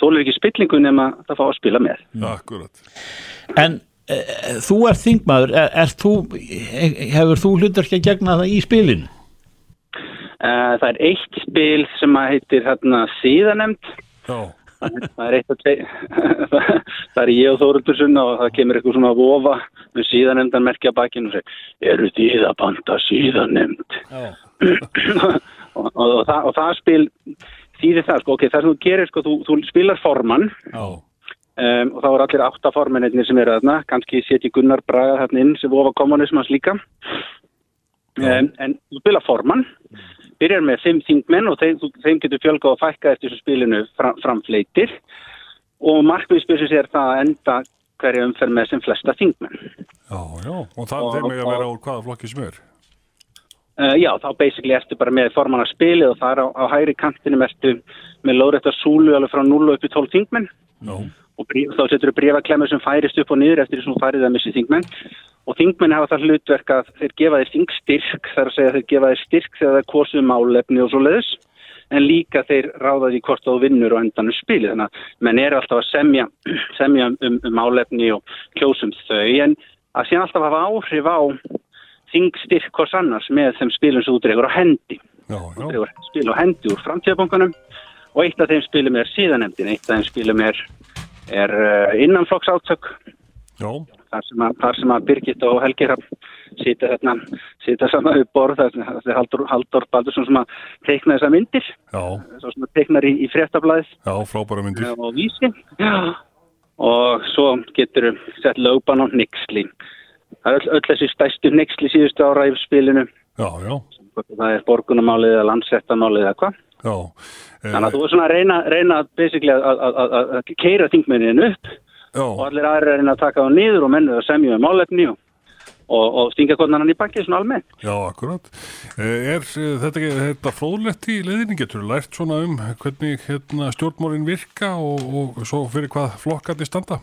þólar ekki spillingu nema það fá að spila með. Akkurat. En e, þú ert þingmaður, er, er þú, e, hefur þú hlutur ekki að gegna það í spilinu? Uh, það er eitt spil sem að heitir hérna síðanemnd. Já. Það er eitt að tvei, það er ég og Þóruldursson og það kemur eitthvað svona að vofa með síðanemndan merkja bakinn og segir, eru þið að banda síðanemnd? Og, og, og, það, og það spil þýðir það, sko, ok, það sem þú gerir, sko, þú, þú spilar formann. Já. um, og þá er allir átta formennir sem eru þarna, kannski setji Gunnar Braga þarna inn sem vofa kommunismans líka. Um, en þú spila formann byrjar með fimm þingmenn og þeim, þeim getur fjölga og fækka eftir þessu spilinu fram, framfleitir og markmiðspilsins er það að enda hverja umferð með sem flesta þingmenn Já, já. Og það þeim ekki að vera úr hvaða flokki sem er. Uh, já, þá basically ertu bara með formanna spilið og það er á, á hægri kantinum ertu með lóðrættar súlu alveg frá 0 upp í 12 þingmenn Já. Og brí, þá setur þú brefaklemur sem færist upp og niður eftir því sem þú færið að missi þingmenn. Og þingmenn hafa það hlutverk að þeir gefa þeir þingstyrk þar að segja að þeir gefa þeir styrk þegar þeir kosu málefni og svo leiðis en líka þeir ráða því hvort þú vinnur og endanum spilið. Þannig að menn eru alltaf að semja, semja um, um málefni og kjósum þau. En að síðan alltaf hafa áhrif á þingstyrk hvers annars með þeim spilum sem þú dregur á hendi. Já, já. spil á hendi úr framtíðabankanum og eitt af þeim spilum er síðanemdin, eitt af þeim spilum er, er uh, innanflokksátök Já. þar sem að, þar sem að Birgit og Helgi sita þarna, sita saman við borð það er Haldur, Haldur Baldursson sem að teikna þessa myndir, svo sem að teiknar í, í myndir. og vísi Já. og svo getur sett lögban á nixli það er öll, öll þessi stæstu nixli síðustu ára í spilinu Já, já. það er borgunamálið eða landsettamálið eða hvað. Þannig að þú er svona að reyna, reyna basically að, keira þingmennin upp Já. og allir aðrir að reyna að taka það niður og mennu að semja um málefni og, og, og stinga konan í bakið svona almennt. Já, akkurat. Eh, Er eh, þetta þetta fróðlegt í leiðinni? Getur þú lært svona um hvernig hérna, stjórnmálin virka og, og svo fyrir hvað flokkandi standa?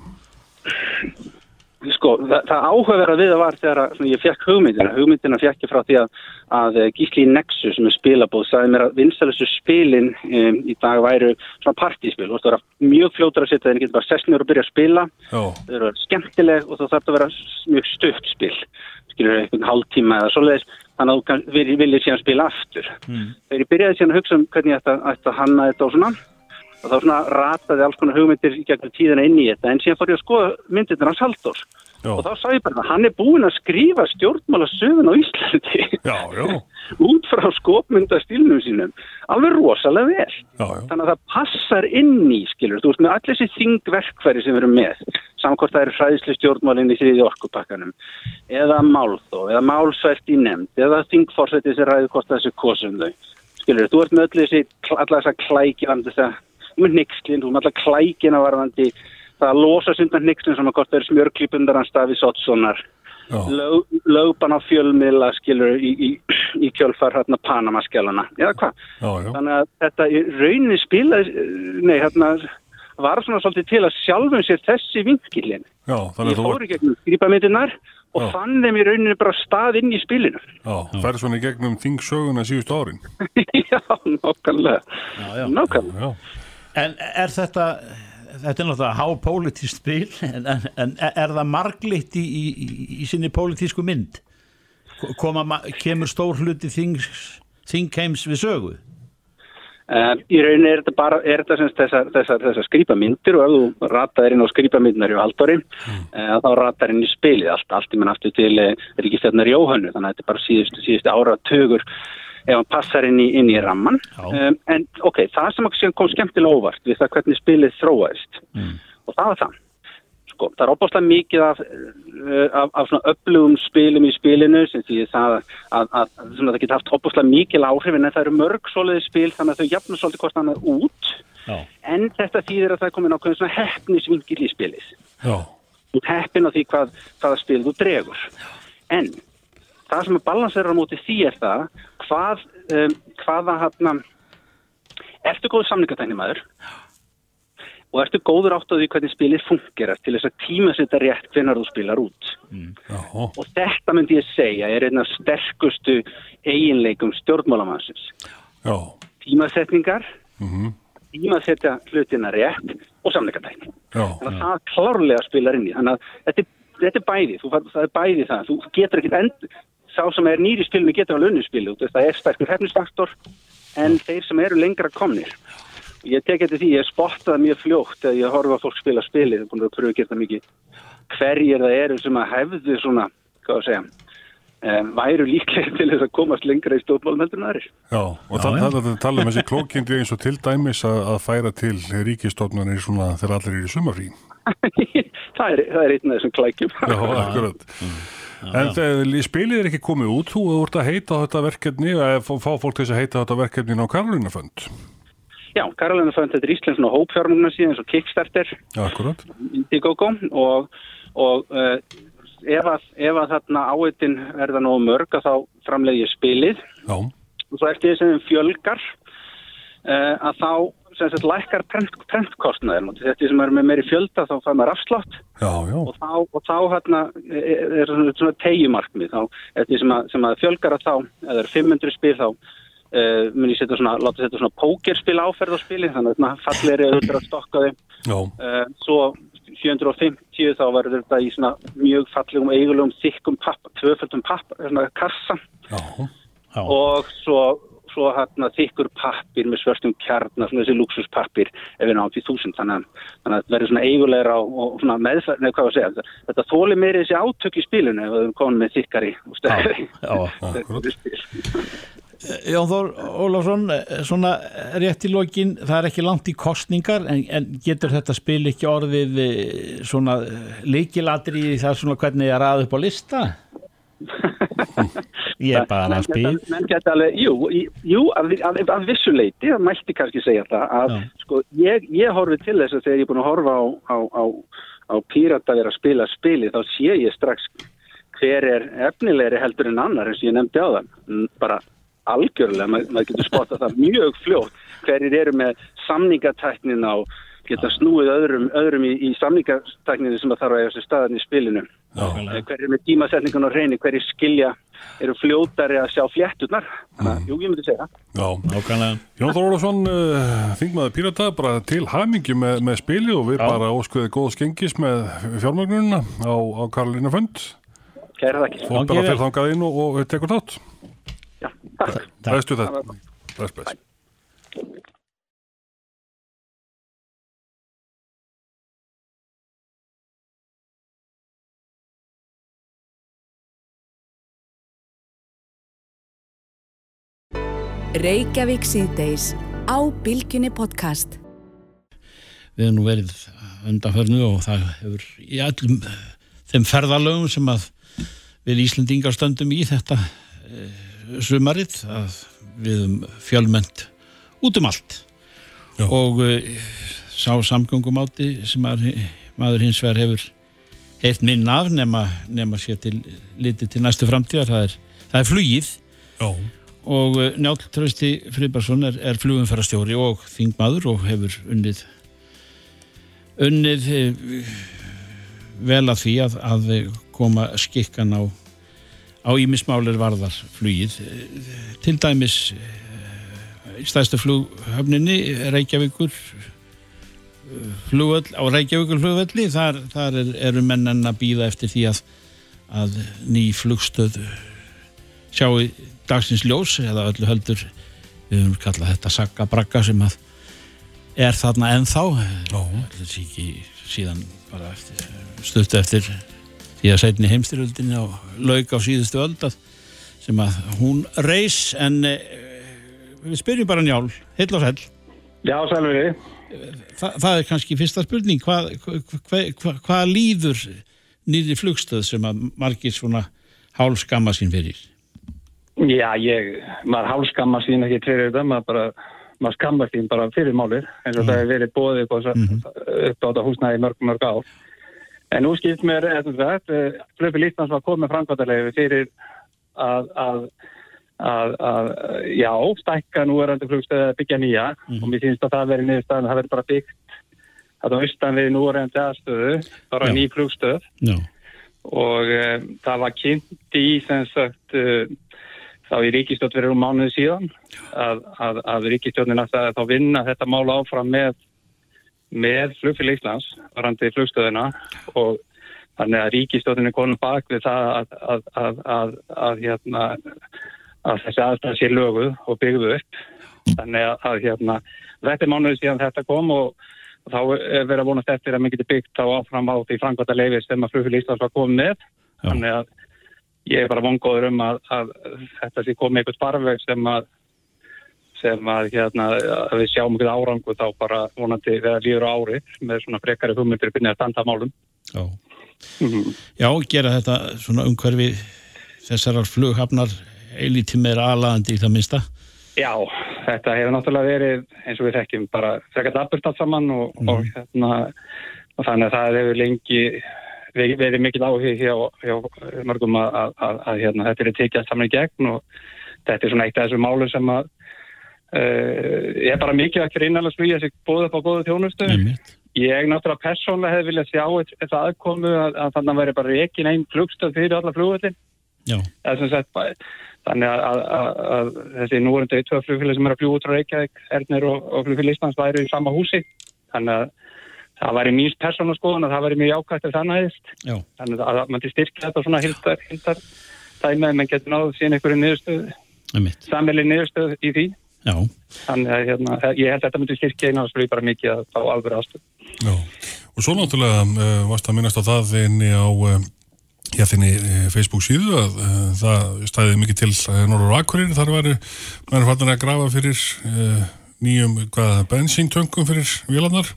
Sko, það, það áhugaverða við það var þegar að, svona, ég fekk hugmyndina. Hugmyndina fekk ég frá því að, að eh, Gísli Nexus sem er spilabóð sagði mér að vinstælustu spilin um, í dag væru svona partíspil. Þú veist, það var mjög fljótur að setja þeir getur bara sessnur og byrja að spila. Já. Þau eru skemmtileg og þá þarf það að vera mjög stutt spil. Skilur einhvern hálftíma eða svoleiðis. Þannig að þú viljið síðan spila aftur. Þegar ég byrjaði síðan að hugsa um hvernig ég ætti að, að hanna þetta og svona og þá svona rataði alls konar hugmyndir í gegnum tíðina inn í þetta en síðan fór ég að skoða myndirna hans Halldórs og þá sá ég bara hann er búinn að skrifa stjórnmála sögun á Íslandi. Já, já. út frá skopmyndastílnum sínum. Alveg rosalega vel. Já, já. þannig að það passar inn í skilur, þú veist með allir þessi þingverkfæri sem við erum með samkvæmt það eru hræðislu stjórnmálinn í þriði orkupakkanum eða málþó, eða málsvært í nefnd eða þingforsætti sem ræður hvort þessi kosum þau. Skilur, þú ert með öll þessi allar þessa klæki þess að þú með nixlinn, þú með allar klækina varðandi það að losa sundan nixlinn sem að hvort það eru smjörklípundar hans Daví Sottsonar lög, lögban á fjölmiðla skilur í, í, í kjölfar hérna Panama-skjálana, þannig að þetta í rauninni spilaði nei, hérna var svona svolítið til að sjálfum sér þessi þannig ég að þú fór í gegnum skrýpamyndirnar og Já. fann þeim í rauninni bara stað inn í spilinu. Já, færð svona í gegnum þingsöguna síðustu árin. já, nákvæmlega. Nákvæmlega. En er þetta, þetta er náttúrulega hápolítist spil, en, en, er það marglitt í, í, í, sinni pólitísku mynd? Koma, ma- kemur stór hluti þingheims við sögu? Uh, í rauninni er þetta bara er þetta þessar, þessar, þessar skrýpamyndir og ef þú rataðir inn á skrýpamyndinar í Aldóri mm. uh, þá rataðir inn í spilið allt, allt í mann aftur til uh, Ríkistjarnar Jóhannu þannig að þetta er bara síðustu, síðustu ára tögur ef hann passar inn í, inn í ramman um, en ok, það sem kom skemmtilega óvart við það hvernig spilið þróaðist. Og það var það. Sko, það er opáslega mikið af, uh, af, af svona öflugum spilum í spilinu sem því það að, að, það geta haft opáslega mikil áhrif en það eru mörg svoleiði spil þannig að þau jafnum svolítið hvort annað út. Já. en þetta þýðir að það er komin ákveðin svona hefnisvingil í spilið. Já, ert heppin á því hvað, hvaða spil þú dregur. En það sem er balanserar á móti því er það hvað, um, hvaða hann ertu góður samningatækni maður? Og ertu góður átt á því hvernig spilið fungerar til þess að tíma setja rétt hvenar þú spilar út? Já, og þetta myndi ég segja er einn af sterkustu eiginleikum stjórnmálamannsins. Já, tímasetningar mhm, tímasetja hlutina rétt og samningatækni. Já, þannig að það klárlega spilar inn í. Þannig að þetta, er- þetta er bæði. Þú, það er bæði það, þú getur ekkert end sá sem er nýri spilinu getur alveg unni spilu það er sterkur hefnisfaktor en þeir sem eru lengra komnir Og ég tek eftir því, ég spottaði mjög fljótt þegar ég horfa á fólk spila spilið, ég er búin að pröfa að gera það mikið hverjir það eru sem að hefðu svona, hvað að segja um, væru líklega til þess að komast lengra í en aðrir já. Og það, það, það tala um þessi klókindi eins og til dæmis að, að færa til ríkistofnunir svona þegar allir eru í sumafrí. það er, það er einn af þessum klækjum Já, akkurat. En spilið er ekki komið út, þú ert að heita þetta verkefni, eða fá fólk til þess að heita þetta verkefni á Karolínafönd. Já, Karolina fann þetta er Íslands og hópfjármugna síðan eins og Kickstarter Já, akkurat. Indiegogo og, og uh, ef, að, ef að þarna áeitin verða nógu mörg að þá framleiði ég spilið Já, og svo eftir því sem þeim fjölgar uh, að þá sem sagt lækkar prent, prentkostnaðir og þetta sem er með meiri fjölda þá fær maður afslátt. Já, já, og þá, og þá hérna er, er svona, svona tegjumarkmið því sem sem að fjölgar að þá eða er 500 spil þá uh, mun ég setja svona, láta setja svona pókerspil áferð á spili þannig að fallir er auðvitað að stokka já, uh, svo 750 þá verður þetta í svona mjög fallegum eigulegum þykkum pappa, tvöföldum pappa, svona kassa. Já, Já. og svo, svo hérna þykkur pappir með svörstum kjarnar, svona þessi luxuspappir ef við náum til þúsund, þannig, að- þannig að þetta verður svona eigulegra og, og svona meðferð, neða hvað að segja, þetta, þóli meiri þessi átök í spilinu ef við erum komin með þykkari og spil. Jón Þór Ólafsson, eh, svona rétt í lokin, það er ekki langt í kostningar en, en getur þetta spil ekki orðið eh, svona leikilatri í það svona hvernig ég er að upp á lista? Ég er bara að spil. menn geta alveg, jú, jú að, að, að vissuleiti, það mætti kannski segja það að sko, ég, ég horfi til þess að þegar ég er búin að horfa á, á, á, á pírata vera að spila spili þá sé ég strax hver er efnilegri heldur en annar eins og ég nefndi á það bara algjörlega, mað, maður getur spottað það mjög fljótt hverjir eru með samningatæknin á geta snúið öðrum, öðrum í, í samningatækninu sem að þarf að eiga sér staðan í spilinu Eh, hverjir með tímasetningun og reyni, hverjir skilja eru fljótari að sjá flétturnar þannig að, jú, ég myndi segja já. Nákvæmlega. Jón Þór Ólafsson, uh, þingmaður Pírata, bara til hamingi með, með spili og við Já. bara óskuðið góð skengis með fjármögnunina á, á Karolínafönd. Kæra þakkir. Fór Gangi bara fyrir þangað inn og, og tekur þátt. Já, takk. Bestu þetta. Best, best. Reykjavík síðdeis á Bilginni podcast. Við hefum nú verið undanförnu og það hefur í allum þeim ferðalögum sem að við Íslendingar stöndum í þetta e, sumarið að við um fjölment út um allt Já. og e, sá samgöngumáti sem maður, maður hins vegar hefur heilt minn af nema, nema sér til litið til næstu framtíðar það er, það er flugið Já. Og uh, Njál Trausti Friðbarsson er, er flugumfærastjóri og þingmaður og hefur unnið unnið uh, vel að því að, að koma skikkan á á ímismálir varðar flugið. Til dæmis uh, í stæðstu flughöfninni Reykjavíkur flugvöll á Reykjavíkur flugvölli þar, þar er, eru mennan að býða eftir því að, að ný flugstöð sjáu dagsins ljós eða öllu höldur við höfum kallað þetta sagga bragga sem að er þarna ennþá. Þetta sé ekki síðan bara eftir, stutt eftir því að setni heimstyröldinni á laug á síðustu öld að, sem að hún reys en e, við spyrjum bara njál heil og sæl Já, sælveri. Þa, það er kannski fyrsta spurning hvað hva, hva, hva líður nýri flugstöð sem að margir svona hálskamma sín fyrir Já, ég, maður hálskamma sín ekki fyrir þetta, maður bara, maður skammar sín bara fyrir málir, eins og það hefur verið bóðið upp á þetta húsnæði mörg, mörg ár. En nú skipt mér, eftir þetta, Flöfi Lítans var komið framkvæmdarlegu fyrir að, að, að, að, já, stækka núverandi flugstöði að byggja nýja. Og mér finnst að það verið niðurstaðan, það verið bara byggt að á austan við núverandi aðstöðu, bara Já. ný flugstöð og um, það var kynnt í sem sagt uh, þá í ríkistjótt verið um mánuði síðan að, að, að ríkistjóttin að þá vinna þetta mál áfram með með flugfélag Íslands varandi flugstöðuna og þannig að ríkistjóttin er konum bak við það að, að, að, að, að hérna að þessi aðstæða sé löguð og byggðu upp. Þannig að, að hérna þetta er mánuði síðan þetta kom og þá er verið að vonast eftir að maður geti byggt á áfram á því framkvæmta leifis sem að flugfélag Íslands var komið með. Þannig að ég er bara vongóður um að, að þetta sé komið eitthvað farveg sem að sem að, hérna, að við sjáum eitthvað árangu þá bara vonandi við að líður á ári með svona frekari hugmyndir byrja að standa málum já. Mhm. Já, gera þetta svona umhverfi þessarar flughafnar eilítið meira aðlaðandi í það minnsta. Já, þetta hefur náttúrulega verið eins og við þekkjum bara frekar dabburt allt saman og, og, hérna, og þannig að það hefur lengi verið mikill áhug hjá, hjá mörgum að, að, að, að hérna, þetta er tekið saman í gegn og þetta er svona eitt af þessu málu sem að uh, ég er bara mikið ekki reynalast við að bóða upp á góðu þjónustu. Ég náttúrulega persónlega hefði viljað sjá þetta aðkomu að, að þannig að veri bara ekki einn flugstöð fyrir alla flugvöldin. Þannig að, að, að, að þessi núverandi tvö flugfélag sem er að fljúa út frá Reykjavík, Ernir og, og flugfélag Íslands væri í sama húsi. Þannig að það væri mín persónaskoðun að það væri mjög jákvæmt ef það næðist. Já. Þannig að, að mann til styrkja þetta svona hildar, hildar dæmi að mann getur náðu síðan einhverju niðurstöð, Einmitt. samveli niðurstöð í því. Já. Þannig að hérna, ég held að þetta myndi styrkja einu og bara mikið að fá alveg aðstöð. Já, og svo náttúrulega uh, varst að minnast á það inni á uh, já, þinni uh, Facebook síðu að uh, það stæði mikið til Norður Akureyri, þar væri maður fattin að grafa fyrir nýjum, bensíntöngum fyrir vélarnar?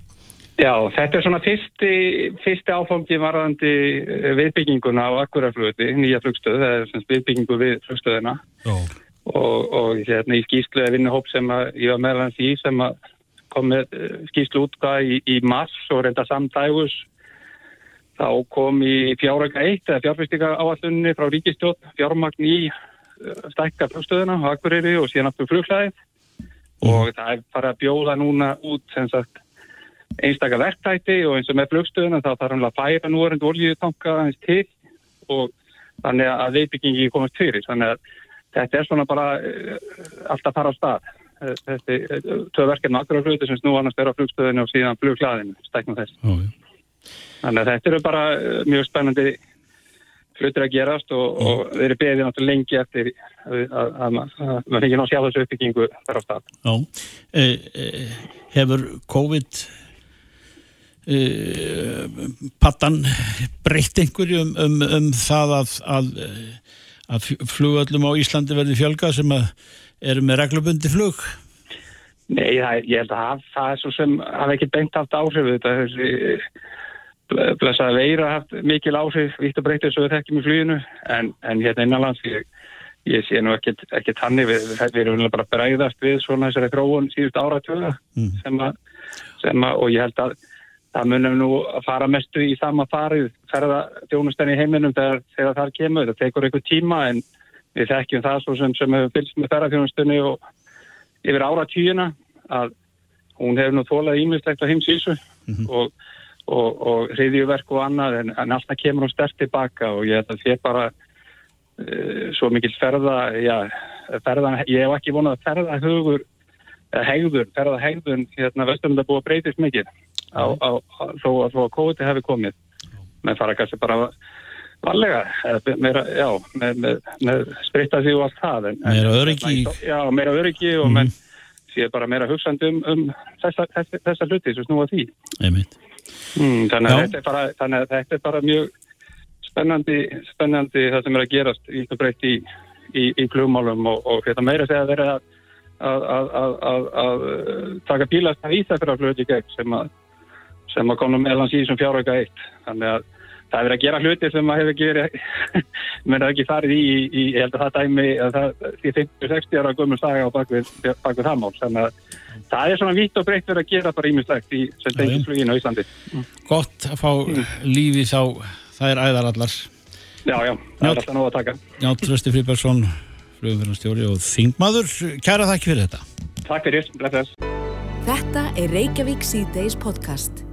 Já, þetta er svona fyrsti, fyrsti áfangi varðandi eh, viðbygginguna á Akuraflugði, nýja flugstöð, það er sagt viðbyggingu við flugstöðina. Og, og hérna í skýslu eða vinnuhóp sem að ég var meðlans í sem að kom með eh, skýslu útgáð í, í mars og reynda samdægus þá kom í fjáröka 1 eða fjárfyrstika áallunni frá ríkistjótt fjármagn í eh, stækka flugstöðina á Akureyri og síðan aftur flughlaðið og það er farið að bjóða núna út sem sagt einstaka verktæti og eins og með flugstöðuna þá þarf hann að færa núverandi oljutanka aðeins til og þannig að viðbyggingi komast fyrir. Þannig að þetta er svona bara uh, alltaf fara á stað. Eh, þessi uh, tvö verkefni akkur á hluti sem snú annars er á flugstöðinu og síðan flugklaðinu stæknum þess. Já. þannig að þetta eru bara mjög spennandi hlutir að gerast og, og þeir eru beðið náttúrulega lengi eftir að, að, að, að maður fengið ná sjá þessu uppbyggingu þar á stað. Já. E, e, hefur COVID e, pattan breytt einhverju um, um, um það að, að, að flugöllum á Íslandi verði fjölga sem að eru með reglubundi flug? Nei, það, ég held að haf, það er svo sem hafa ekki beint haft áhrif þetta þessi ble- blessaða veira haft mikil áhrif vitt og breytið svo við þekkjum í fluginu en, en hérna innanlands ég, ég sé nú ekkert tannig við, við, erum bara bregðast við svona þessari þróun síðust áratöða Mm. sem að, sem að og ég held að það munum nú að fara mestu í sama farið ferða þjónustan í heiminum þegar, þegar það kemur. Það tekur einhver tíma en við þekkjum það svo sem, sem hefur fylgst með ferðarþjónustunni og yfir ára tíuna að hún hefur nú þólað ímyndslegt á heimsísu og, og, og hriðjuverk og annað en, en alltaf kemur hún sterkt tilbaka og ég held að það bara uh, svo mikil ferða, já, ferða, ég hef ekki vonað að ferða hugur, eða hegður, ferða hegðun hérna vestum þetta búið að breytist mikið á, á, á, þó þó að COVID hefði komið með fara kannski bara varlega, meira, já, með, með, með spritta því og allt það. En, Meira öryggi Já, meira öryggi og menn sé bara meira hugsandi um, um þessa, þessa, þessa hluti sem snúa því. Mm, þannig, að þetta er bara, þannig að þetta er bara mjög spennandi, spennandi það sem er að gerast í, í, í, í klugmálum og, og þetta meira segja að vera að, að, að, að, að, taka bílast að vísa fyrir að flöti gegn sem að, sem að koma meðlans í þessum fjárauka eitt. Þannig að það er verið að gera hluti sem að hefur ekki verið, menn er ekki farið í, í, ég held að það dæmi, að það, því 50-60 ára gömur saga á bakvið, bakvið það mál. Þannig að það er svona vitt og breytt verið að gera bara ímislegt í sem tengir fluginu á Íslandi. Gott að fá lífi þá, það er æðarallar. Já, já, það er alltaf nóg að taka. Já, Trösti Fribergsson, flugumfélagstjóri og þingmaður. Kæra þakki fyrir þetta. Takk fyrir, bless þess. Þetta er Reykjavík C-Days podcast.